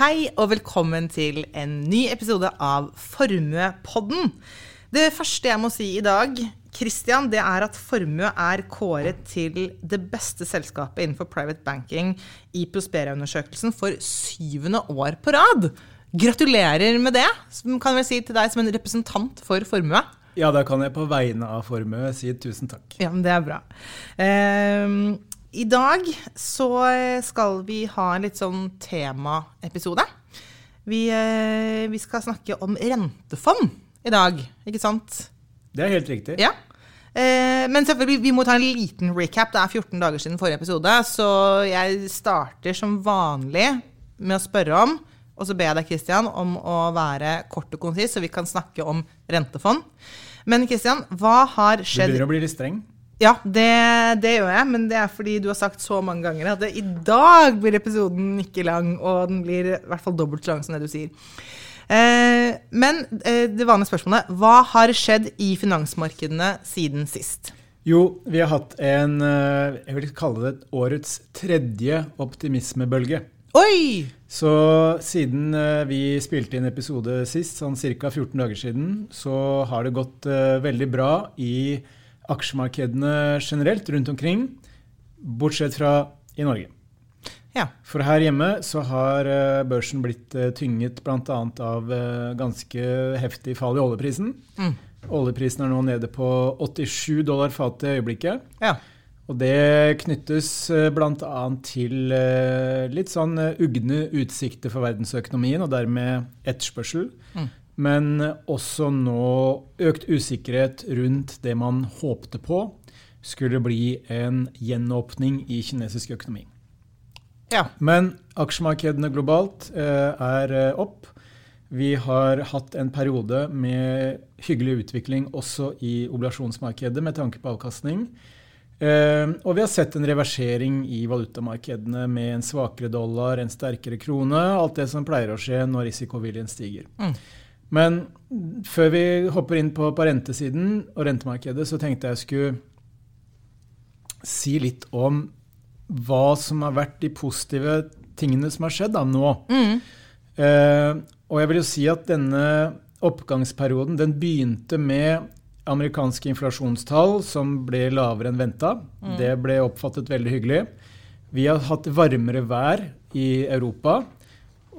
Hei og velkommen til en ny episode av Formuepodden. Det første jeg må si i dag, Christian, det er at Formue er kåret til det beste selskapet innenfor private banking i Prospera-undersøkelsen for syvende år på rad. Gratulerer med det, som kan vel si til deg som en representant for Formue. Ja, da kan jeg på vegne av Formue si tusen takk. Ja, men Det er bra. Eh, I dag så skal vi ha en litt sånn temaepisode. Vi, eh, vi skal snakke om rentefond i dag, ikke sant? Det er helt riktig. Ja. Eh, men selvfølgelig, vi må ta en liten recap. Det er 14 dager siden forrige episode, så jeg starter som vanlig med å spørre om, og så ber jeg deg, Christian, om å være kort og konsis, så vi kan snakke om rentefond. Men Christian, hva har Du begynner å bli litt streng. Ja, det, det gjør jeg, men det er fordi du har sagt så mange ganger at det, i dag blir episoden ikke lang, og den blir i hvert fall dobbelt så lang som det du sier. Eh, men eh, det vanlige spørsmålet hva har skjedd i finansmarkedene siden sist? Jo, vi har hatt en eh, Jeg vil kalle det årets tredje optimismebølge. Oi! Så siden eh, vi spilte inn episode sist, sånn ca. 14 dager siden, så har det gått eh, veldig bra i aksjemarkedene generelt rundt omkring, bortsett fra i Norge. Ja. For her hjemme så har eh, børsen blitt eh, tynget bl.a. av eh, ganske heftig fall i oljeprisen. Mm. Oljeprisen er nå nede på 87 dollar fatet i øyeblikket. ja. Og det knyttes bl.a. til litt sånn ugne utsikter for verdensøkonomien, og dermed etterspørsel. Mm. Men også nå økt usikkerhet rundt det man håpte på skulle bli en gjenåpning i kinesisk økonomi. ja. Men aksjemarkedene globalt eh, er eh, opp. Vi har hatt en periode med hyggelig utvikling også i obligasjonsmarkedet med tanke på avkastning. Eh, og vi har sett en reversering i valutamarkedene med en svakere dollar, en sterkere krone, alt det som pleier å skje når risikoviljen stiger. Mm. Men før vi hopper inn på, på rentesiden og rentemarkedet, så tenkte jeg skulle si litt om hva som har vært de positive tingene som har skjedd da, nå. Mm. Eh, og jeg vil jo si at denne oppgangsperioden den begynte med amerikanske inflasjonstall som ble lavere enn venta. Det ble oppfattet veldig hyggelig. Vi har hatt varmere vær i Europa,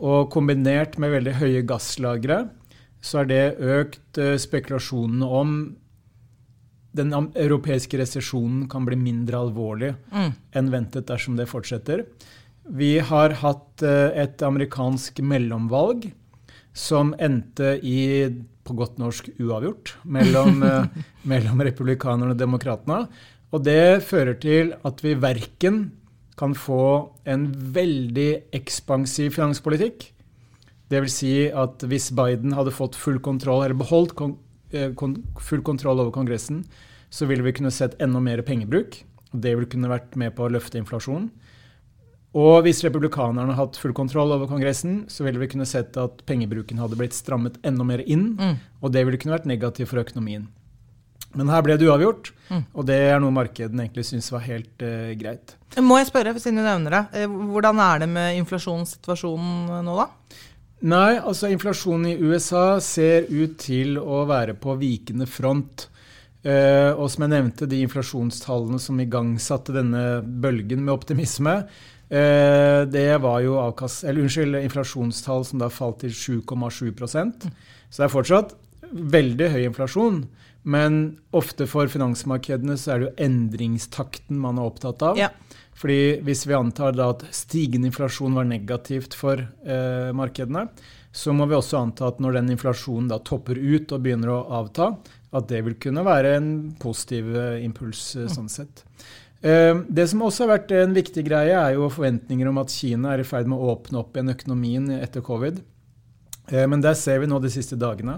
og kombinert med veldig høye gasslagre, så har det økt eh, spekulasjonene om den europeiske resesjonen kan bli mindre alvorlig Mm. enn ventet dersom det fortsetter. Vi har hatt eh, et amerikansk mellomvalg som endte i, på godt norsk, uavgjort mellom, eh, mellom republikanerne og demokratene. Og det fører til at vi verken kan få en veldig ekspansiv finanspolitikk, dvs. Si at hvis Biden hadde fått full kontroll, eller beholdt kon eh, kon full kontroll over Kongressen, så ville vi kunne sett enda mer pengebruk. og Det ville kunne vært med på å løfte inflasjonen. Og hvis republikanerne hadde hatt full kontroll over Kongressen, så ville vi kunne sett at pengebruken hadde blitt strammet enda mer inn, Mm. og det ville kunne vært negativt for økonomien. Men her ble det uavgjort, Mm. og det er noe markedene egentlig syns var helt uh, greit. Må jeg spørre, siden du nevner det, eh, hvordan er det med inflasjonssituasjonen nå, da? Nei, altså inflasjonen i USA ser ut til å være på vikende front. Uh, og som jeg nevnte, de inflasjonstallene som igangsatte denne bølgen med optimisme, uh, det var jo avkast, eller unnskyld, inflasjonstall som da falt til 7,7% Så det er fortsatt veldig høy inflasjon. Men ofte for finansmarkedene så er det jo endringstakten man er opptatt av. Ja. Fordi hvis vi antar at stigende inflasjon var negativt for eh, markedene, så må vi også anta at når den inflasjonen da topper ut og begynner å avta, at det vil kunne være en positiv eh, impuls eh, sånn sett. Eh, det som også har vært en viktig greie, er jo forventninger om at Kina er i ferd med å åpne opp igjen økonomien etter covid. Men der ser vi nå de siste dagene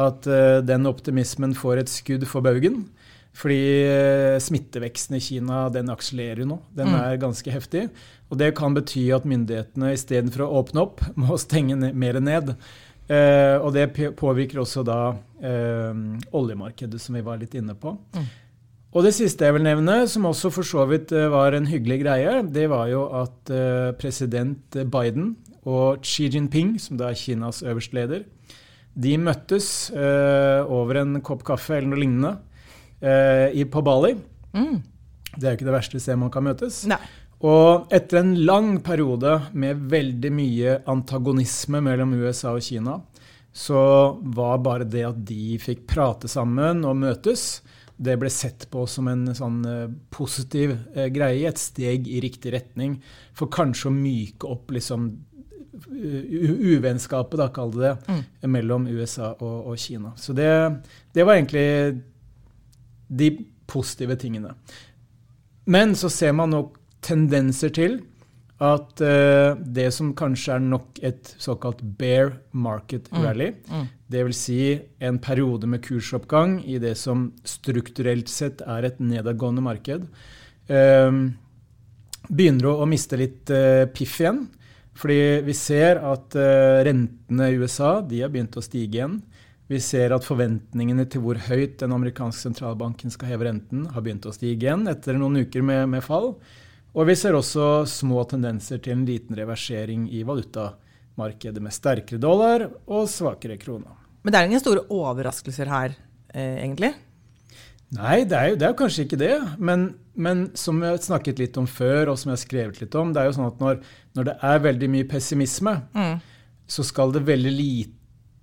at den optimismen får et skudd for baugen. Fordi eh, smitteveksten i Kina den akselererer nå. Den Mm. er ganske heftig. Og det kan bety at myndighetene istedenfor å åpne opp, må stenge ned, mer ned. Eh, og det påvirker også da eh, oljemarkedet, som vi var litt inne på. Mm. Og det siste jeg vil nevne, som også for så vidt eh, var en hyggelig greie, det var jo at eh, president Biden og Xi Jinping, som da er Kinas øverste leder, de møttes eh, over en kopp kaffe eller noe lignende eh, i, på Bali. Mm. Det er jo ikke det verste stedet man kan møtes. Nei. Og etter en lang periode med veldig mye antagonisme mellom USA og Kina, så var bare det at de fikk prate sammen og møtes, det ble sett på som en sånn eh, positiv eh, greie, et steg i riktig retning, for kanskje å myke opp liksom uvennskapet, da, kall det det, mellom USA og, og Kina. Så det, det var egentlig de positive tingene. Men så ser man nok tendenser til at uh, det som kanskje er nok et såkalt bear market rally, Mm. dvs. Si en periode med kursoppgang i det som strukturelt sett er et nedadgående marked, uh, begynner å, å miste litt uh, piff igjen. Fordi vi ser at eh, rentene i USA de har begynt å stige igjen. Vi ser at forventningene til hvor høyt den amerikanske sentralbanken skal heve renten, har begynt å stige igjen etter noen uker med, med fall. Og vi ser også små tendenser til en liten reversering i valutamarkedet med sterkere dollar og svakere krone. Men det er ingen store overraskelser her, eh, egentlig? Nei, det er, jo, det er kanskje ikke det. Men, men som vi har snakket litt om før, og som jeg har skrevet litt om, det er jo sånn at når, når det er veldig mye pessimisme, Mm. så skal det veldig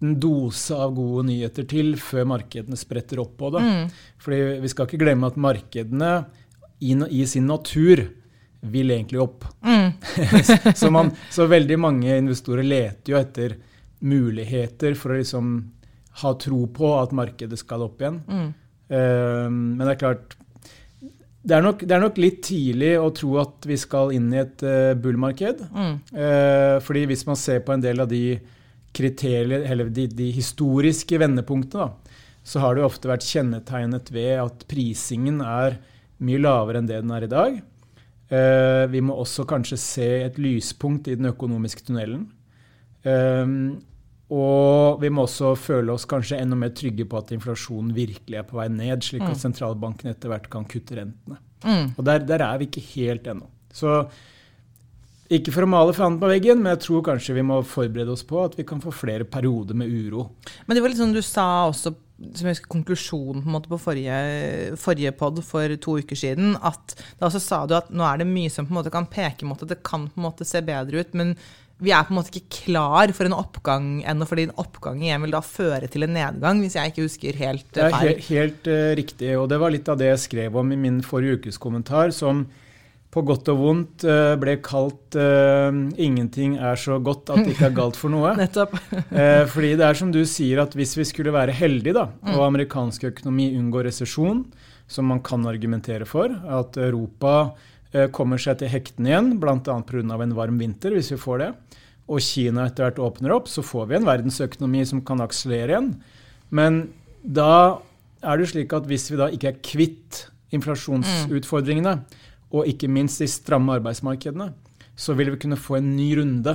liten dose av gode nyheter til før markedene spretter opp på det. Mm. Fordi vi skal ikke glemme at markedene i, i sin natur vil egentlig opp. Mm. så, man, så veldig mange investorer leter jo etter muligheter for å liksom ha tro på at markedet skal opp igjen. Mm. Uh, men det er klart det er, nok, det er nok litt tidlig å tro at vi skal inn i et uh, bullmarked. Mm. Uh, fordi hvis man ser på en del av de kriterier, eller de, de historiske vendepunktene, da, så har det jo ofte vært kjennetegnet ved at prisingen er mye lavere enn det den er i dag. Eh, vi må også kanskje se et lyspunkt i den økonomiske tunnelen. Eh, og vi må også føle oss kanskje enda mer trygge på at inflasjonen virkelig er på vei ned, slik at sentralbanken etter hvert kan kutte rentene. Mm. Og der, der er vi ikke helt ennå. Så ikke for å male fanen på veggen, men jeg tror kanskje vi må forberede oss på at vi kan få flere perioder med uro. Men det var litt sånn du sa også, som jeg husker konklusjonen på, en måte på forrige, forrige pod for to uker siden, at da også sa du at nå er det mye som på en måte kan peke mot at det kan på en måte se bedre ut, men vi er på en måte ikke klar for en oppgang ennå, fordi en oppgang igjen vil da føre til en nedgang, hvis jeg ikke husker helt Det er feil. helt, helt uh, riktig, og det var litt av det jeg skrev om i min forrige ukes kommentar, som på godt og vondt eh, ble kalt uh, 'ingenting er så godt at det ikke er galt for noe'. Nettopp. uh, fordi det er som du sier, at hvis vi skulle være heldige, da, og amerikansk økonomi unngår resesjon, som man kan argumentere for, at Europa uh, kommer seg til hektene igjen, bl.a. pga. en varm vinter, hvis vi får det, og Kina etter hvert åpner opp, så får vi en verdensøkonomi som kan akselere igjen. Men da er det slik at hvis vi da ikke er kvitt inflasjonsutfordringene, og ikke minst de stramme arbeidsmarkedene, så vil vi kunne få en ny runde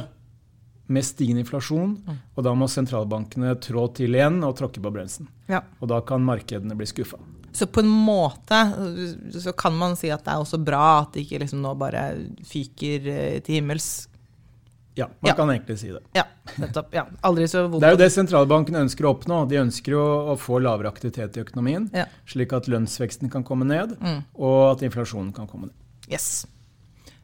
med stigende inflasjon, og da må sentralbankene trå til igjen og tråkke på bremsen. Ja. Og da kan markedene bli skuffa. Så på en måte så kan man si at det er også bra at det ikke liksom nå bare fyker eh, til himmels. Ja, man Ja. kan egentlig si det. Ja, nettopp. Ja. Aldri så vondt. Det er jo det sentralbanken ønsker å oppnå. De ønsker jo å få lavere aktivitet i økonomien, Ja. slik at lønnsveksten kan komme ned, Mm. og at inflasjonen kan komme ned. Yes.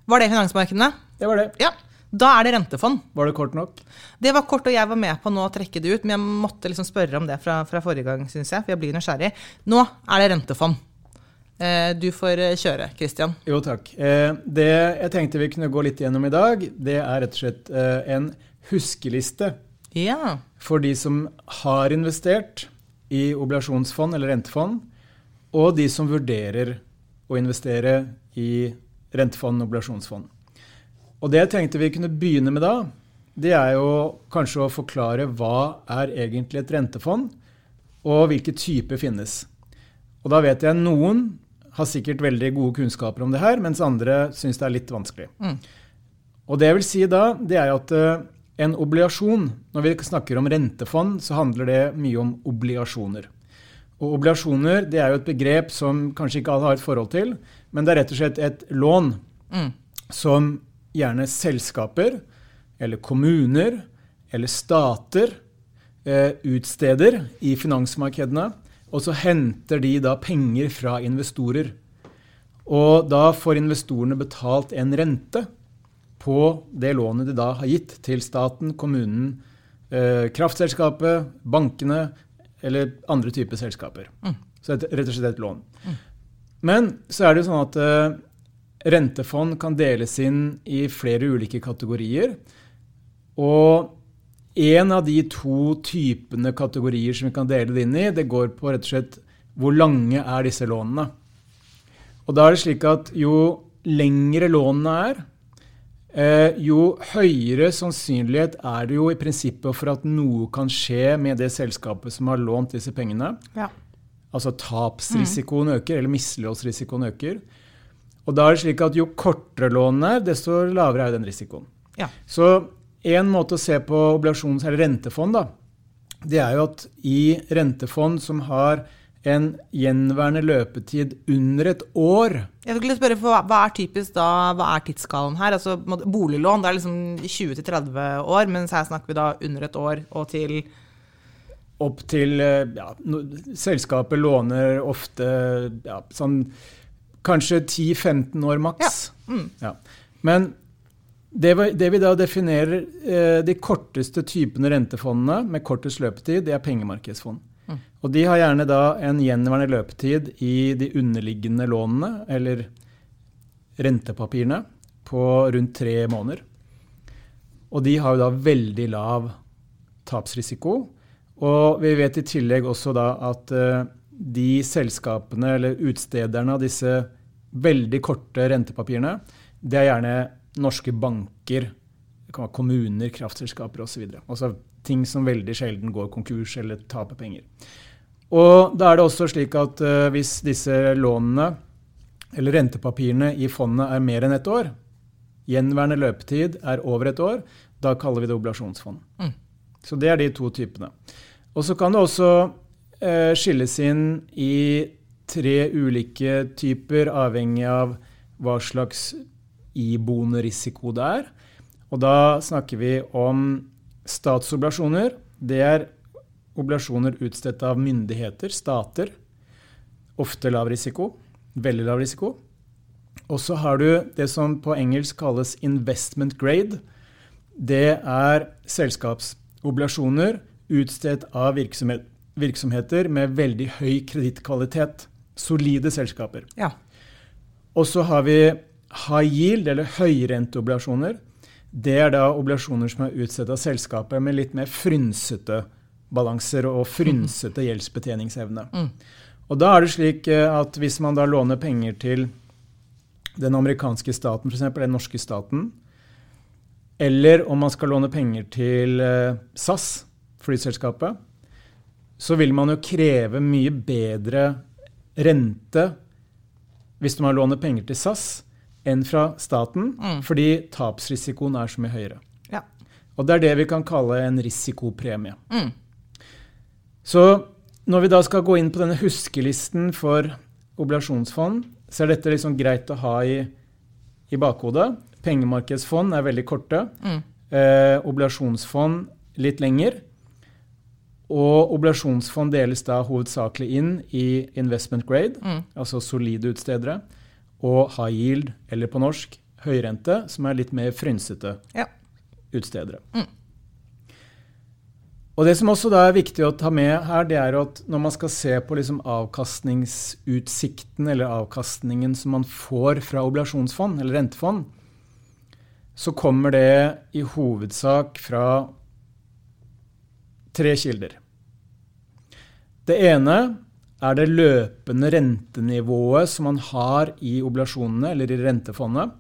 Var det finansmarkedene? Det var det. Ja. Da er det rentefond. Var det kort nok? Det var kort, og jeg var med på nå å trekke det ut, men jeg måtte liksom spørre om det fra, fra forrige gang, syns jeg, for jeg blir nysgjerrig. Nå er det rentefond. Eh, du får eh, kjøre, Christian. Jo, takk. Eh, det jeg tenkte vi kunne gå litt gjennom i dag, det er rett og slett en huskeliste Ja. for de som har investert i obligasjonsfond eller rentefond, og de som vurderer å investere i rentefond og obligasjonsfond. Og det jeg tenkte vi kunne begynne med da, det er jo kanskje å forklare hva er egentlig et rentefond, og hvilke typer finnes. Og da vet jeg noen har sikkert veldig gode kunnskaper om det her, mens andre syns det er litt vanskelig. Mm. Og det jeg vil si da, det er at eh, en obligasjon, når vi snakker om rentefond, så handler det mye om obligasjoner. Og obligasjoner det er jo et begrep som kanskje ikke alle har et forhold til, men det er rett og slett et lån Mm. som gjerne selskaper eller kommuner eller stater eh, utsteder i finansmarkedene. Og så henter de da penger fra investorer. Og da får investorene betalt en rente på det lånet de da har gitt til staten, kommunen, eh, kraftselskapet, bankene eller andre typer selskaper. Mm. Så det er rett og slett et lån. Mm. Men så er det jo sånn at uh, rentefond kan deles inn i flere ulike kategorier. Og en av de to typene kategorier som vi kan dele det inn i, det går på rett og slett hvor lange er disse lånene. Og da er det slik at jo lengre lånene er, eh, jo høyere sannsynlighet er det jo i prinsippet for at noe kan skje med det selskapet som har lånt disse pengene. Ja. Altså tapsrisikoen mm. øker, eller misligholdsrisikoen øker. Og da er det slik at jo kortere lånet er, desto lavere er den risikoen. Ja. Så en måte å se på obligasjons- eller rentefond, da, det er jo at i rentefond som har en gjenværende løpetid under et år Jeg skulle spørre, Hva er typisk da, hva er tidsskalaen her? Altså Boliglån det er liksom 20-30 år, mens her snakker vi da under et år og til opp til eh, ja, no, Selskapet låner ofte ja, sånn kanskje 10-15 år maks. Ja. Mm. Ja. Men det, det, vi da definerer eh, de korteste typene rentefondene med kortest løpetid, det er pengemarkedsfond. Mm. Og de har gjerne da en gjenværende løpetid i de underliggende lånene, eller rentepapirene, på rundt tre måneder. Og de har jo da veldig lav tapsrisiko. Og vi vet i tillegg også da at uh, de selskapene eller utstederne av disse veldig korte rentepapirene, det er gjerne norske banker, det kan være kommuner, kraftselskaper osv. Altså ting som veldig sjelden går konkurs eller taper penger. Og da er det også slik at uh, hvis disse lånene eller rentepapirene i fondet er mer enn ett år, gjenværende løpetid er over et år, da kaller vi det oblasjonsfond. Mm. Så det er de to typene. Og så kan det også eh, skilles inn i tre ulike typer, avhengig av hva slags iboende risiko det er. Og da snakker vi om statsoblasjoner. Det er oblasjoner utstedt av myndigheter, stater. Ofte lav risiko. Veldig lav risiko. Og så har du det som på engelsk kalles investment grade. Det er selskaps obligasjoner utstedt av virksomhet, virksomheter med veldig høy kredittkvalitet. Solide selskaper. Ja. Og så har vi high yield, eller høyrenteobligasjoner. Det er da obligasjoner som er utstedt av selskaper med litt mer frynsete balanser og frynsete mm. gjeldsbetjeningsevne. Mm. Og da er det slik eh, at hvis man da låner penger til den amerikanske staten, f.eks., den norske staten, eller om man skal låne penger til eh, SAS, flyselskapet, så vil man jo kreve mye bedre rente hvis man låner penger til SAS enn fra staten, mm. fordi tapsrisikoen er så mye høyere. Ja. Og det er det vi kan kalle en risikopremie. Mm. Så når vi da skal gå inn på denne huskelisten for obligasjonsfond, så er dette liksom greit å ha i, i bakhodet. Pengemarkedsfond er veldig korte. Mm. Eh, obligasjonsfond litt lenger. Og obligasjonsfond deles da hovedsakelig inn i investment grade, mm. altså solide utstedere, og high yield, eller på norsk høyrente, som er litt mer frynsete ja. utstedere. Mm. Og Det som også da er viktig å ta med her, det er at når man skal se på liksom avkastningsutsikten eller avkastningen som man får fra obligasjonsfond eller rentefond, så kommer det i hovedsak fra tre kilder. Det ene er det løpende rentenivået som man har i oblasjonene eller i rentefondet.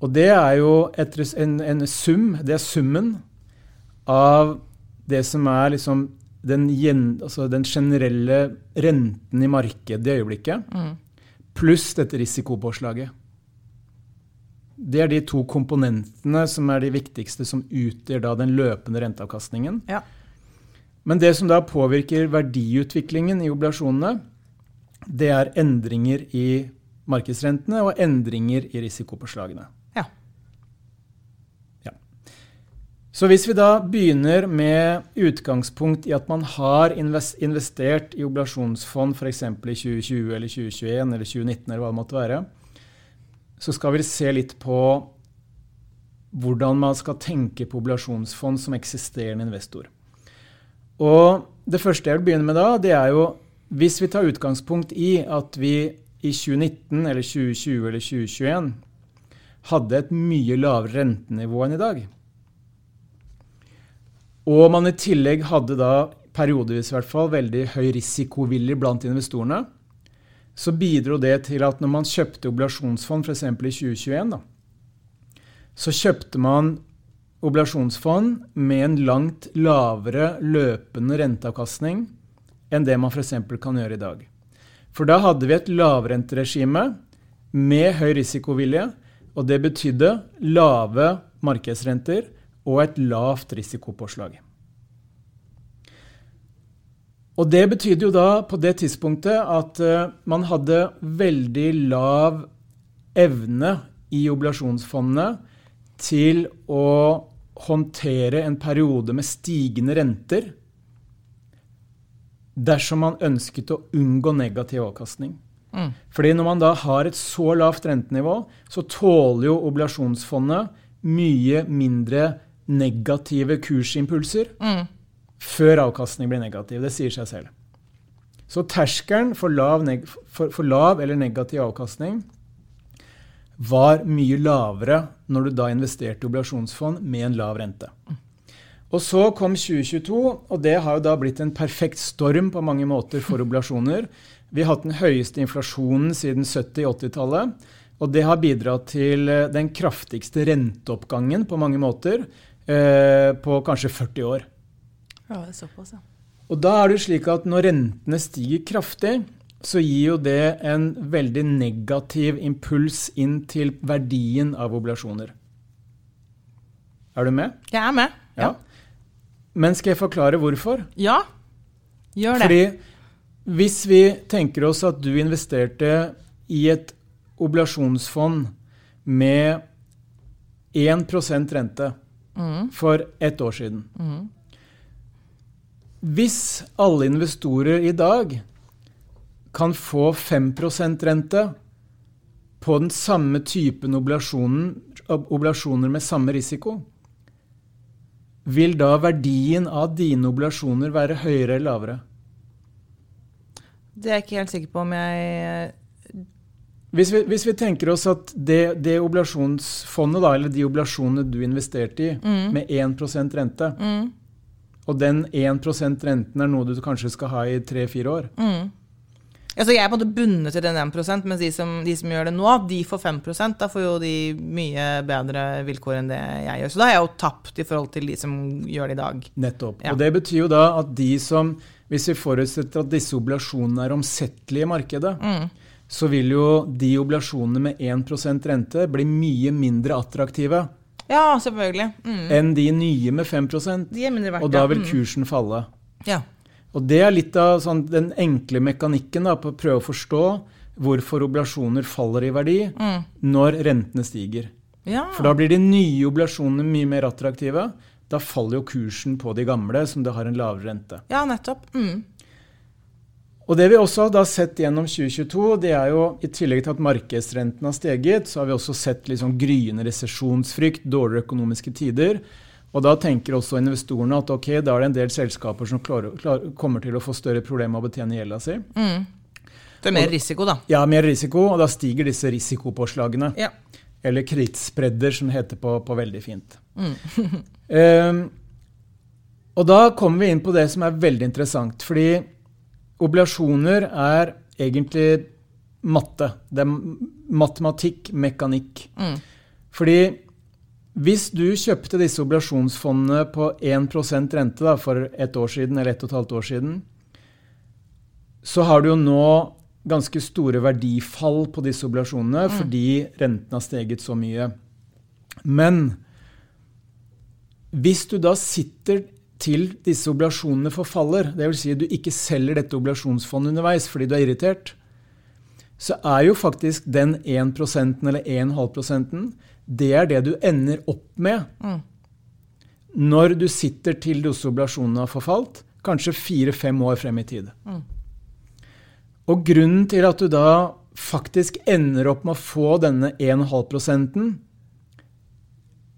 Og det er jo en, en, sum, det er summen av det som er liksom den, altså den generelle renten i markedet i øyeblikket, mm. pluss dette risikopåslaget. Det er de to komponentene som er de viktigste, som utgjør da den løpende renteavkastningen. Ja. Men det som da påvirker verdiutviklingen i obligasjonene, det er endringer i markedsrentene og endringer i risikopåslagene. Ja. ja. Så hvis vi da begynner med utgangspunkt i at man har investert i obligasjonsfond f.eks. i 2020 eller 2021 eller 2019 eller hva det måtte være, så skal vi se litt på hvordan man skal tenke på oblasjonsfond som eksisterende investor. Og det første jeg vil begynne med da, det er jo hvis vi tar utgangspunkt i at vi i 2019 eller 2020 eller 2021 hadde et mye lavere rentenivå enn i dag. Og man i tillegg hadde da periodevis i hvert fall veldig høy risikovillig blant investorene, så bidro det til at når man kjøpte obligasjonsfond f.eks. i 2021, da, så kjøpte man obligasjonsfond med en langt lavere løpende renteavkastning enn det man f.eks. kan gjøre i dag. For da hadde vi et lavrenteregime med høy risikovilje, og det betydde lave markedsrenter og et lavt risikopåslag. Og det betydde jo da på det tidspunktet at uh, man hadde veldig lav evne i obligasjonsfondene til å håndtere en periode med stigende renter dersom man ønsket å unngå negativ avkastning. Mm. Fordi når man da har et så lavt rentenivå, så tåler jo obligasjonsfondet mye mindre negative kursimpulser mm. Før avkastning blir negativ. Det sier seg selv. Så terskelen for lav, for, for lav, eller negativ avkastning var mye lavere når du da investerte i obligasjonsfond med en lav rente. Og så kom 2022, og det har jo da blitt en perfekt storm på mange måter for obligasjoner. Vi har hatt den høyeste inflasjonen siden 70-80-tallet. Og det har bidratt til eh, den kraftigste renteoppgangen på mange måter eh, på kanskje 40 år. Ja, det er såpass, ja. Og da er det slik at når rentene stiger kraftig, så gir jo det en veldig negativ impuls inn til verdien av oblasjoner. Er du med? Jeg er med. Ja. ja. Men skal jeg forklare hvorfor? Ja, gjør det. Fordi hvis vi tenker oss at du investerte i et oblasjonsfond med 1% rente mm. for ett år siden. Mm. Hvis alle investorer i dag kan få 5% rente på den samme typen oblasjoner med samme risiko, vil da verdien av dine oblasjoner være høyere eller lavere? Det er jeg ikke helt sikker på om jeg hvis vi, hvis vi, tenker oss at det, det oblasjonsfondet, da, eller de oblasjonene du investerte i, mm. med 1% rente, mm. Og den 1% renten er noe du kanskje skal ha i tre-fire år mm. Altså jeg er på en måte bundet til den 1% mens de som, de som, gjør det nå, de får 5% Da får jo de mye bedre vilkår enn det jeg gjør. Så da har jeg jo tapt i forhold til de som gjør det i dag. Nettopp. Ja. Og det betyr jo da at de som Hvis vi forutsetter at disse oblasjonene er omsettelige i markedet, mm så vil jo de oblasjonene med 1% rente bli mye mindre attraktive ja, selvfølgelig. Mm. enn de nye med 5 de er mindre verdt, Og da vil mm. kursen falle. Ja. Og det er litt av sånn, den enkle mekanikken da, på å prøve å forstå hvorfor oblasjoner faller i verdi mm. når rentene stiger. Ja. For da blir de nye oblasjonene mye mer attraktive. Da faller jo kursen på de gamle, som det har en lavere rente. Ja, nettopp. Mm. Og Det vi også har sett gjennom 2022, det er jo i tillegg til at markedsrenten har steget, så har vi også sett liksom gryende resesjonsfrykt, dårligere økonomiske tider. Og Da tenker også investorene at ok, da er det en del selskaper som klarer, klarer, kommer til å få større problemer med å betjene gjelda si. Mm. Det er mer risiko, da. Ja, mer risiko, og da stiger disse risikopåslagene. Ja. Eller kredittspredder, som det heter på, på veldig fint. Mm. um, og da kommer vi inn på det som er veldig interessant. fordi Oblasjoner er egentlig matte. Det er matematikk, mekanikk. Mm. Fordi hvis du kjøpte disse oblasjonsfondene på 1 rente da, for et år siden, eller et og et halvt år siden, så har du jo nå ganske store verdifall på disse oblasjonene mm. fordi renten har steget så mye. Men hvis du da sitter til disse oblasjonene forfaller, dvs. Si at du ikke selger dette oblasjonsfondet underveis fordi du er irritert, så er jo faktisk den 1 eller 1,5 det er det du ender opp med. Mm. når du sitter til disse oblasjonene har forfalt, kanskje fire-fem år frem i tid. Mm. Og grunnen til at du da faktisk ender opp med å få denne 1,5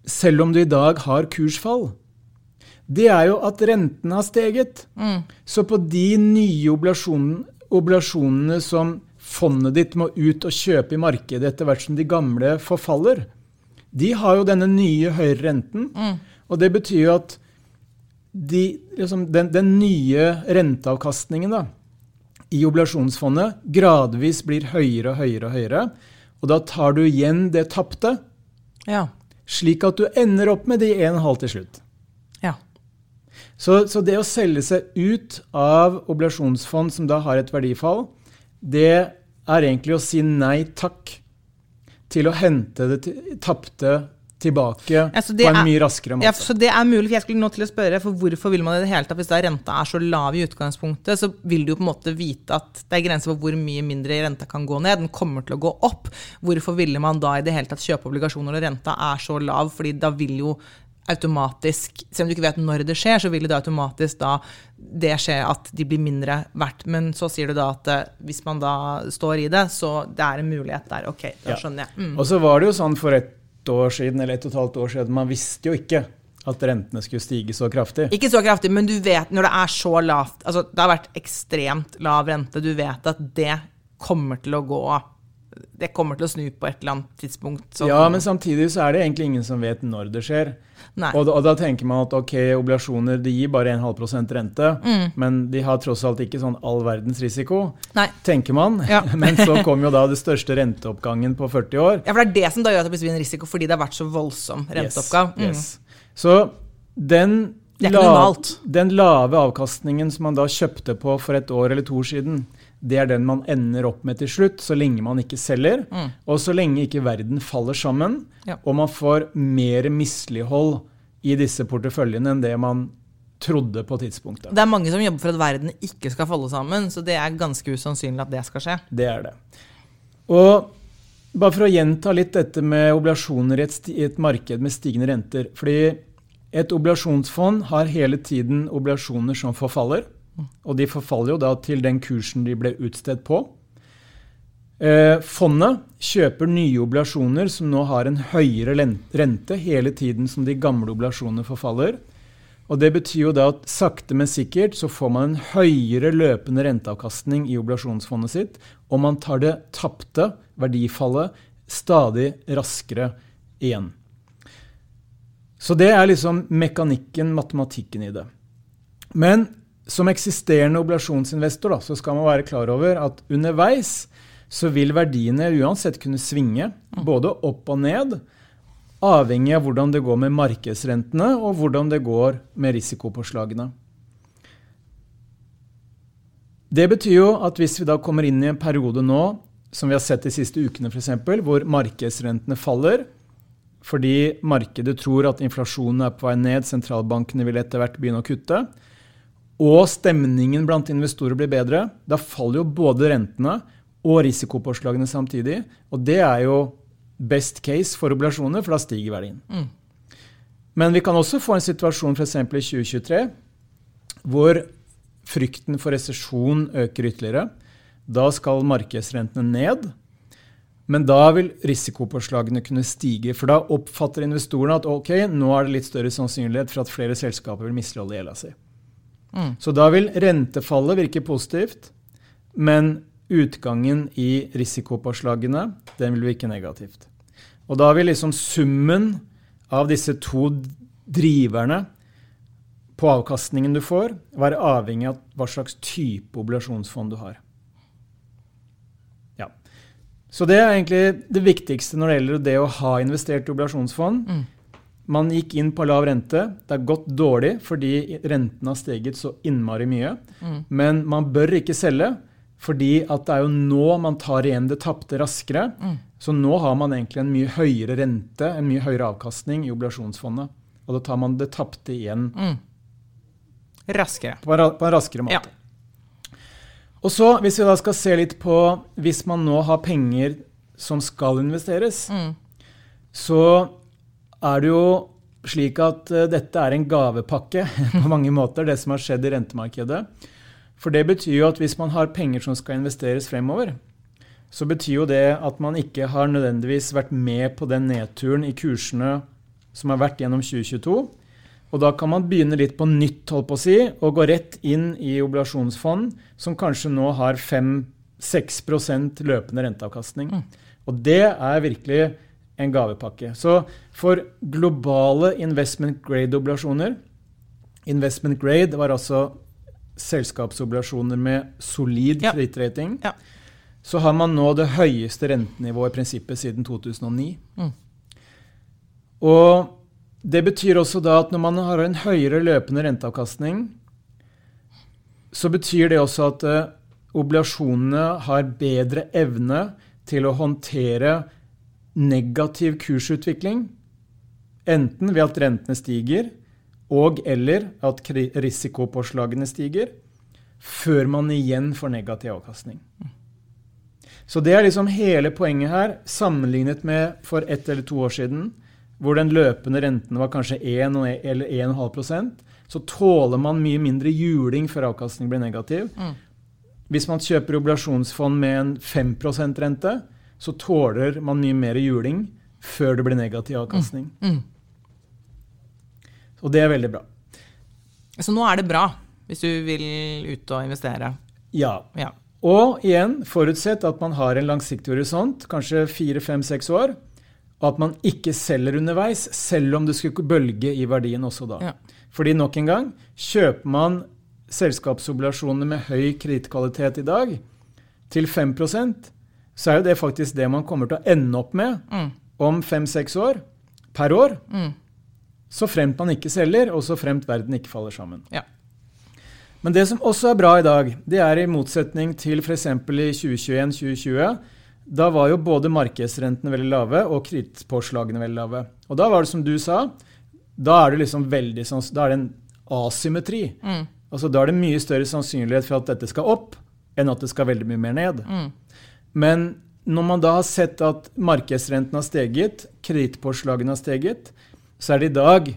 selv om du i dag har kursfall, det er jo at rentene har steget. Mm. Så på de nye oblasjonene, oblasjonene som fondet ditt må ut og kjøpe i markedet etter hvert som de gamle forfaller, de har jo denne nye høyere renten. Mm. Og det betyr jo at de, liksom, den, den, nye renteavkastningen da, i oblasjonsfondet gradvis blir høyere og høyere og høyere. Og da tar du igjen det tapte, Ja. slik at du ender opp med de 1,5 til slutt. Så, så, det å selge seg ut av obligasjonsfond som da har et verdifall, det er egentlig å si nei takk til å hente det tapte tilbake Ja, det på en er- mye raskere måte. Ja, så det er mulig, for jeg skulle nå til å spørre, for hvorfor vil man i det hele tatt, hvis da renta er så lav i utgangspunktet, så vil du jo på en måte vite at det er grenser for hvor mye mindre renta kan gå ned. Den kommer til å gå opp. Hvorfor ville man da i det hele tatt kjøpe obligasjoner når renta er så lav? Fordi da vil jo automatisk, selv om du ikke vet når det skjer, så vil det automatisk da det skje at de blir mindre verdt. Men så sier du da at eh, hvis man da står i det, så det er en mulighet der. Ok, da skjønner jeg. Mm. Og så var det jo sånn for ett år siden, eller ett og et halvt år siden, man visste jo ikke at rentene skulle stige så kraftig. Ikke så kraftig, men du vet når det er så lavt altså Det har vært ekstremt lav rente. Du vet at det kommer til å gå Det kommer til å snu på et eller annet tidspunkt. sånn- Ja, men samtidig så er det egentlig ingen som vet når det skjer. Og og da tenker man at ok, obligasjoner de gir bare 1,5 rente, Mm. men de har tross alt ikke sånn all verdens risiko, Nei. tenker man. Ja. men så kom jo da det største renteoppgangen på 40 år. Ja, for det er det som da gjør at det blir en risiko, fordi det har vært så voldsom renteoppgang. Mm. Yes, yes. Så den, den lave avkastningen som man da kjøpte på for et år eller to år siden, det er den man ender opp med til slutt, så lenge man ikke selger, Mm. og så lenge ikke verden faller sammen, Ja. og man får mer mislighold i disse porteføljene enn det man trodde på tidspunktet. Det er mange som jobber for at verden ikke skal falle sammen, så det er ganske usannsynlig at det skal skje. Det er det. Og bare for å gjenta litt dette med oblasjoner i et, i et marked med stigende renter. Fordi et oblasjonsfond har hele tiden oblasjoner som forfaller. Og de forfaller jo da til den kursen de ble utstedt på. Eh, fondet kjøper nye oblasjoner som nå har en høyere rente hele tiden som de gamle oblasjonene forfaller. Og Det betyr jo da at sakte, men sikkert så får man en høyere løpende renteavkastning i oblasjonsfondet sitt, og man tar det tapte verdifallet stadig raskere igjen. Så det er liksom mekanikken, matematikken i det. Men som eksisterende oblasjonsinvestor da, så skal man være klar over at underveis så vil verdiene uansett kunne svinge, både opp og ned, avhengig av hvordan det går med markedsrentene og hvordan det går med risikopåslagene. Det betyr jo at hvis vi da kommer inn i en periode nå, som vi har sett de siste ukene f.eks., hvor markedsrentene faller, fordi markedet tror at inflasjonen er på vei ned, sentralbankene vil etter hvert begynne å kutte, og stemningen blant investorer blir bedre, da faller jo både rentene og risikopåslagene samtidig. Og det er jo best case for oblasjoner, for da stiger verdien. Men vi kan også få en situasjon f.eks. i 2023 hvor frykten for resesjon øker ytterligere. Da skal markedsrentene ned. Men da vil risikopåslagene kunne stige. For da oppfatter investorene at ok, nå er det litt større sannsynlighet for at flere selskaper vil misligholde gjelda si. Mm. Så da vil rentefallet virke positivt, men utgangen i risikopåslagene den vil virke negativt. Og da vil liksom summen av disse to driverne på avkastningen du får, være avhengig av hva slags type obligasjonsfond du har. Ja. Så det er egentlig det viktigste når det gjelder det å ha investert i obligasjonsfond. Mm. Man gikk inn på lav rente. Det har gått dårlig fordi renten har steget så innmari mye. Mm. Men man bør ikke selge, fordi at det er jo nå man tar igjen det tapte raskere. Mm. Så nå har man egentlig en mye høyere rente, en mye høyere avkastning i obligasjonsfondet. Og da tar man det tapte igjen Mm. Raskere. på en, på en raskere måte. Ja. Og så, hvis vi da skal se litt på Hvis man nå har penger som skal investeres, Mm. så er det jo slik at uh, dette er en gavepakke på mange måter, det som har skjedd i rentemarkedet. For det betyr jo at hvis man har penger som skal investeres fremover, så betyr jo det at man ikke har nødvendigvis vært med på den nedturen i kursene som har vært gjennom 2022. Og da kan man begynne litt på nytt holdt på å si, og gå rett inn i obligasjonsfond som kanskje nå har 5-6 løpende renteavkastning. Mm. Og det er virkelig en gavepakke. Så for globale investment grade-obligasjoner Investment grade var altså selskapsobligasjoner med solid ja. kredittrating. Ja. Så har man nå det høyeste rentenivået i prinsippet siden 2009. Mm. Og det betyr også da at når man har en høyere løpende renteavkastning, så betyr det også at uh, obligasjonene har bedre evne til å håndtere negativ kursutvikling, enten ved at rentene stiger og eller at risikopåslagene stiger, før man igjen får negativ avkastning. Så det er liksom hele poenget her, sammenlignet med for ett eller to år siden, hvor den løpende renten var kanskje 1 eller 1,5% så tåler man mye mindre juling før avkastning blir negativ. Mm. Hvis man kjøper obligasjonsfond med en 5% rente, så tåler man mye mer juling før det blir negativ avkastning. Mm. Mm. Og det er veldig bra. Så nå er det bra, hvis du vil ut og investere? Ja. ja. Og igjen, forutsett at man har en langsiktig horisont, kanskje fire, fem, seks år. Og at man ikke selger underveis, selv om det skulle bølge i verdien også da. Ja. Fordi nok en gang, kjøper man selskapsobligasjoner med høy kredittkvalitet i dag til 5 så er jo det faktisk det man kommer til å ende opp med mm. om fem-seks år per år. Mm. Så fremt man ikke selger, og så fremt verden ikke faller sammen. Ja. Men det som også er bra i dag, det er i motsetning til f.eks. i 2021-2020. Da var jo både markedsrentene veldig lave og kredittpåslagene veldig lave. Og da var det som du sa, da er det liksom veldig sånn, da er det en asymmetri. Mm. Altså Da er det mye større sannsynlighet for at dette skal opp, enn at det skal veldig mye mer ned. Mm. Men når man da har sett at markedsrenten har steget, kredittpåslagene har steget, så er det i dag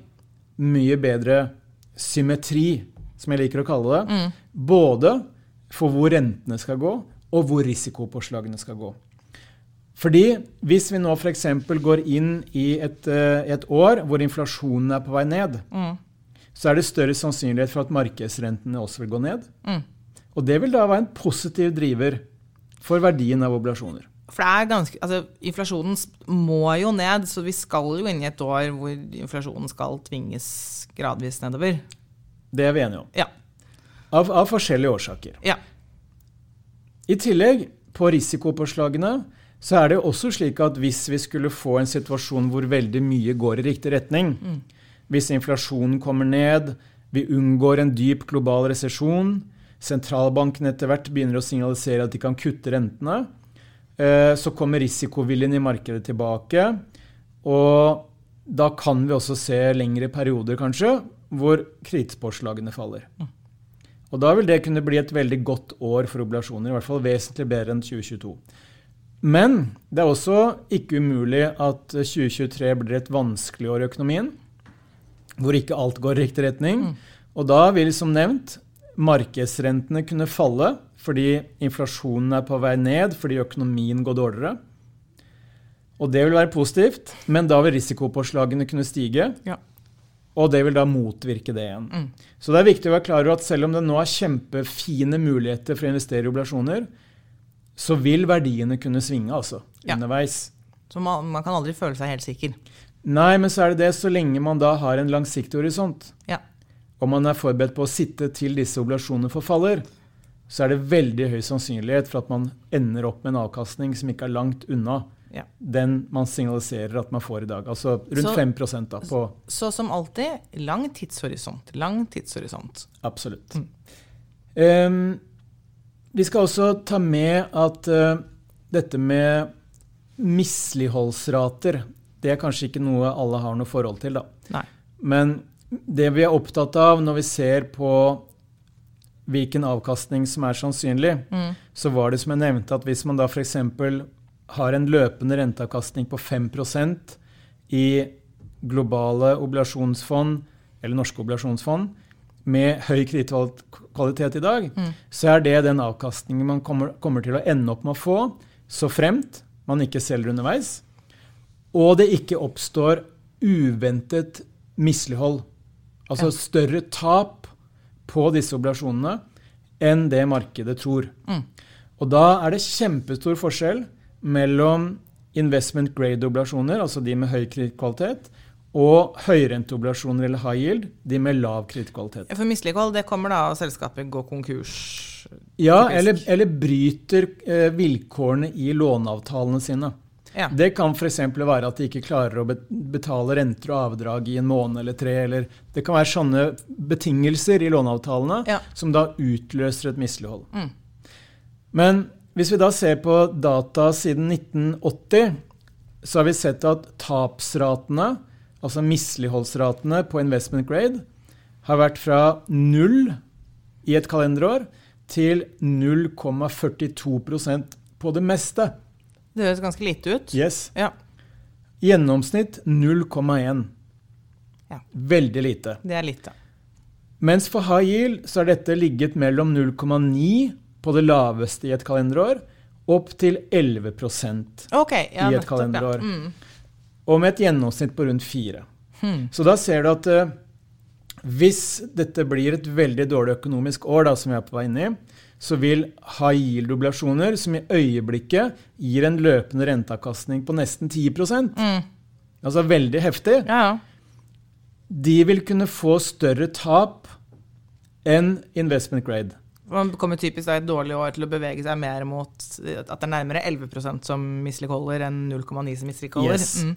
mye bedre symmetri, som jeg liker å kalle det. Mm. Både for hvor rentene skal gå, og hvor risikopåslagene skal gå. Fordi hvis vi nå f.eks. går inn i et, eh, et, år hvor inflasjonen er på vei ned, mm. så er det større sannsynlighet for at markedsrentene også vil gå ned. Mm. Og det vil da være en positiv driver for verdien av oblasjoner. For det er ganske, altså Inflasjonen må jo ned, så vi skal jo inn i et år hvor inflasjonen skal tvinges gradvis nedover. Det er vi enige om. Ja. Av, av forskjellige årsaker. Ja. I tillegg, på risikopåslagene, så er det jo også slik at hvis vi skulle få en situasjon hvor veldig mye går i riktig retning, mm. hvis inflasjonen kommer ned, vi unngår en dyp global resesjon, sentralbanken etter hvert begynner å signalisere at de kan kutte rentene, eh, så kommer risikoviljen i markedet tilbake. Og da kan vi også se lengre perioder, kanskje, hvor kredittpåslagene faller. Og da vil det kunne bli et veldig godt år for obligasjoner, i hvert fall vesentlig bedre enn 2022. Men det er også ikke umulig at 2023 blir et vanskelig år i økonomien, hvor ikke alt går i riktig retning. Og da vil, som nevnt, markedsrentene kunne falle fordi inflasjonen er på vei ned fordi økonomien går dårligere. Og det vil være positivt, men da vil risikopåslagene kunne stige. Ja. Og det vil da motvirke det igjen. Mm. Så det er viktig å være klar over at selv om det nå er kjempefine muligheter for å investere i oblasjoner, så vil verdiene kunne svinge altså, ja. underveis. Så man, man, kan aldri føle seg helt sikker? Nei, men så er det det så lenge man da har en langsiktig horisont. Ja og man er forberedt på å sitte til disse oblasjonene forfaller, så er det veldig høy sannsynlighet for at man ender opp med en avkastning som ikke er langt unna ja. den man signaliserer at man får i dag. Altså rundt så, 5 da. På så som alltid, lang tidshorisont. Lang tidshorisont. Absolutt. Mm. Um, vi skal også ta med at uh, dette med misligholdsrater, det er kanskje ikke noe alle har noe forhold til, da. Nei. Men det vi er opptatt av når vi ser på hvilken avkastning som er sannsynlig, mm. så var det som jeg nevnte, at hvis man da f.eks. har en løpende renteavkastning på 5% i globale obligasjonsfond eller norske obligasjonsfond med høy kredittkvalitet i dag, Mm. så er det den avkastningen man kommer, kommer til å ende opp med å få, så fremt man ikke selger underveis, og det ikke oppstår uventet mislighold. Altså større tap på disse obligasjonene enn det markedet tror. Mm. Og da er det kjempestor forskjell mellom investment grade-oblasjoner, altså de med høy kredittkvalitet, og høyrenteobligasjoner eller high yield, de med lav kredittkvalitet. For mislighold det kommer da av selskapet går konkurs. Ja, eller, eller bryter eh, vilkårene i låneavtalene sine. Ja. Det kan f.eks. være at de ikke klarer å betale renter og avdrag i en måned eller tre. Eller det kan være sånne betingelser i låneavtalene Ja. som da utløser et mislighold. Mm. Men hvis vi da ser på data siden 1980, så har vi sett at tapsratene, altså misligholdsratene på investment grade, har vært fra null i et kalenderår til 0,42% på det meste. Det høres ganske lite ut. Yes. Ja. Gjennomsnitt 0,1. Ja. Veldig lite. Det er lite. Mens for high yield så har dette ligget mellom 0,9 på det laveste i et kalenderår, opp til 11 okay, ja, I et kalenderår. Ja. Mm. og med et gjennomsnitt på rundt 4. Hmm. Så da ser du at uh, hvis dette blir et veldig dårlig økonomisk år, da, som vi er på vei inn i, så vil high yield-oblasjoner, som i øyeblikket gir en løpende renteavkastning på nesten 10% Mm. altså veldig heftig, Ja, de vil kunne få større tap enn investment grade. Man kommer typisk da i et dårlig år til å bevege seg mer mot at det er nærmere 11% som misligholder enn 0,9 som misligholder. Yes. Mm.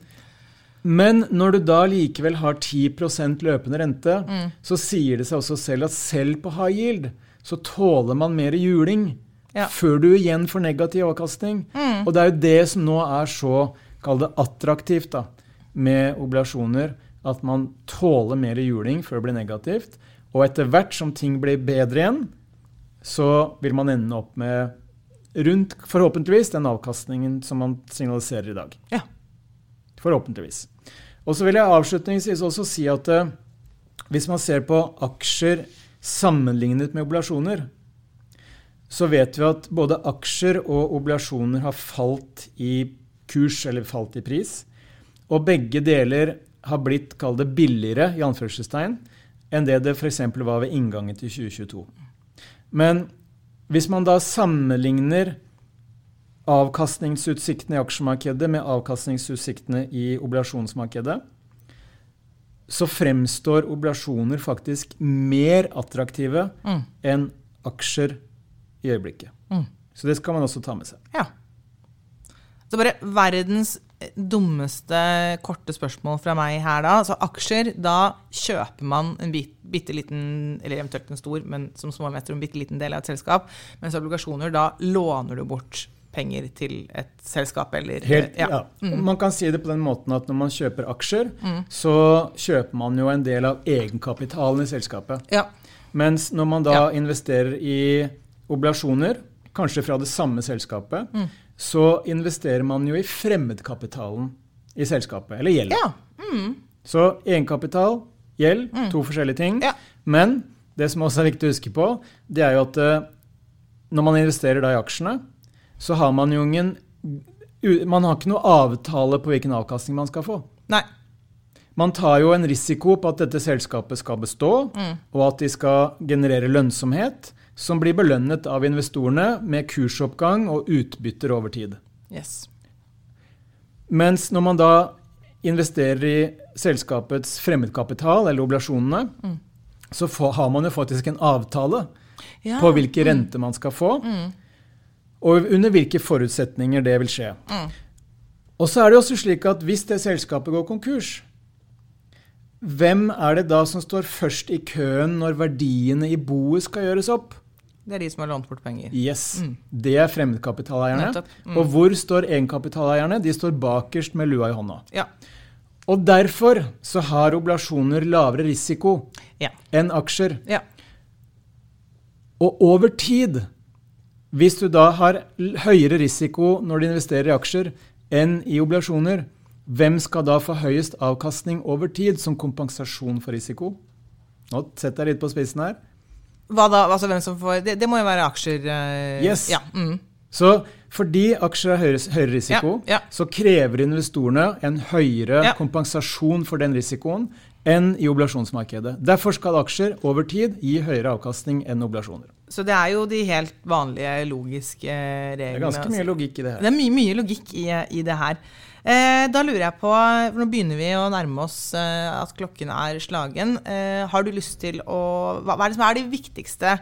Men når du da likevel har 10% løpende rente, Mm. så sier det seg også selv at selv på high yield så tåler man mer juling Ja. før du igjen får negativ avkastning. Mm. Og det er jo det som nå er så kall det attraktivt da, med obligasjoner, at man tåler mer juling før det blir negativt. Og etter hvert som ting blir bedre igjen, så vil man ende opp med rundt, forhåpentligvis, den avkastningen som man signaliserer i dag. Ja. Forhåpentligvis. Og så vil jeg avslutningsvis også si at uh, hvis man ser på aksjer sammenlignet med obligasjoner, så vet vi at både aksjer og obligasjoner har falt i kurs, eller falt i pris. Og begge deler har blitt, kall det billigere, i anførselstegn, enn det det f.eks. var ved inngangen til 2022. Men hvis man da sammenligner avkastningsutsiktene i aksjemarkedet med avkastningsutsiktene i obligasjonsmarkedet, så fremstår oblasjoner faktisk mer attraktive Mm. enn aksjer i øyeblikket. Mm. Så det skal man også ta med seg. Ja. Så bare verdens dummeste korte spørsmål fra meg her da. Så aksjer, da kjøper man en bit, bitte liten, eller eventuelt en stor, men som småmeter en bitte liten del av et selskap. Mens obligasjoner, da låner du bort penger til et selskap eller Helt, ja. ja. Mm. Man kan si det på den måten at når man kjøper aksjer, Mm. så kjøper man jo en del av egenkapitalen i selskapet. Ja. Mens når man da investerer i oblasjoner, kanskje fra det samme selskapet, Mm. så investerer man jo i fremmedkapitalen i selskapet, eller gjelden. ja. Mm. Så egenkapital, gjeld, Mm. to forskjellige ting. Men det som også er viktig å huske på, det er jo at eh, når man investerer da i aksjene, så har man jo ingen Man har ikke noe avtale på hvilken avkastning man skal få. Nei. Man tar jo en risiko på at dette selskapet skal bestå, Mm. og at de skal generere lønnsomhet, som blir belønnet av investorene med kursoppgang og utbytter over tid. Yes. Mens når man da investerer i selskapets fremmedkapital, eller oblasjonene, Mm. så har man jo faktisk en avtale Ja. på hvilke renter man skal få, Mm. Og under hvilke forutsetninger det vil skje. Mm. Og så er det også slik at hvis det selskapet går konkurs, hvem er det da som står først i køen når verdiene i boet skal gjøres opp? Det er de som har lånt bort penger. Yes, Mm. det er fremmedkapitaleierne. Mm. Og hvor står egenkapitaleierne? De står bakerst med lua i hånda. Ja. Og derfor så har oblasjoner lavere risiko Ja. enn aksjer. ja. Og over tid, hvis du da har høyere risiko når du investerer i aksjer enn i oblasjoner, Hvem skal da få høyest avkastning over tid som kompensasjon for risiko? Nå setter jeg litt på spissen her. Hva da? Altså hvem som får Det, det må jo være aksjer. eh, Yes. Ja. Mm. Så fordi aksjer har høyere, høyere risiko, Ja, ja. så krever investorene en høyere Ja. kompensasjon for den risikoen enn i oblasjonsmarkedet. Derfor skal aksjer over tid gi høyere avkastning enn oblasjoner. Så det er jo de helt vanlige logiske reglene. Det er ganske mye logikk i det her. Det er mye, mye logikk i, i det her. Eh, da lurer jeg på, for nå begynner vi å nærme oss eh, at klokken er slagen. Eh, har du lyst til å Hva, hva er det som er de viktigste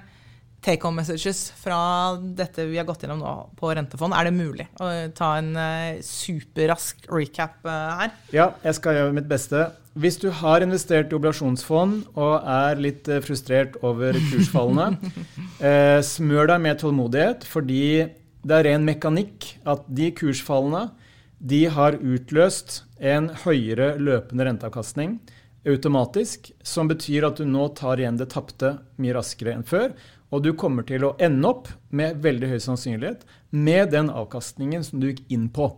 take home messages fra dette vi har gått gjennom nå på rentefond? Er det mulig å ta en eh, superrask recap eh, her? Ja, jeg skal gjøre mitt beste. Hvis du har investert i obligasjonsfond og er litt eh, frustrert over kursfallene, eh, smør deg med tålmodighet, fordi det er ren mekanikk at de kursfallene de har utløst en høyere løpende renteavkastning automatisk, som betyr at du nå tar igjen det tapte mye raskere enn før. Og du kommer til å ende opp med veldig høy sannsynlighet med den avkastningen som du gikk inn på.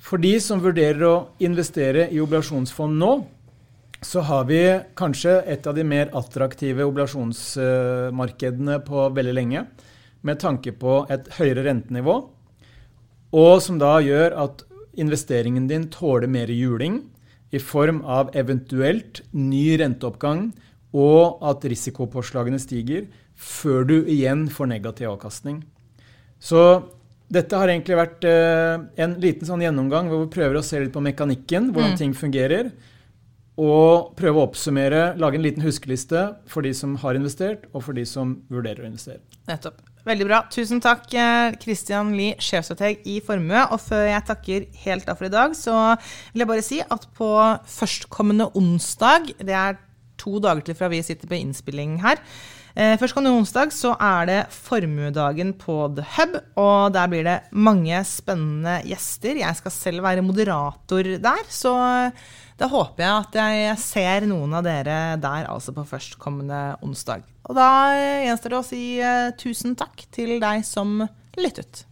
For de som vurderer å investere i obligasjonsfond nå, så har vi kanskje et av de mer attraktive obligasjonsmarkedene på veldig lenge, med tanke på et høyere rentenivå, og som da gjør at investeringen din tåler mer juling i form av eventuelt ny renteoppgang og at risikopåslagene stiger før du igjen får negativ avkastning. Så dette har egentlig vært eh, en liten sånn gjennomgang hvor vi prøver å se litt på mekanikken, hvordan Mm. ting fungerer. Og prøve å oppsummere, lage en liten huskeliste for de som har investert, og for de som vurderer å investere. Nettopp. Veldig bra. Tusen takk, eh, Christian Lie, sjefstrateg i Formue. Og før jeg takker helt av for i dag, så vil jeg bare si at på førstkommende onsdag, det er to dager til fra vi sitter på innspilling her, Førstkommende onsdag så er det Formuedagen på The Hub, og der blir det mange spennende gjester. Jeg skal selv være moderator der, så da håper jeg at jeg ser noen av dere der altså på førstkommende onsdag. Og da eh, gjenstår det å si eh, tusen takk til deg som lyttet.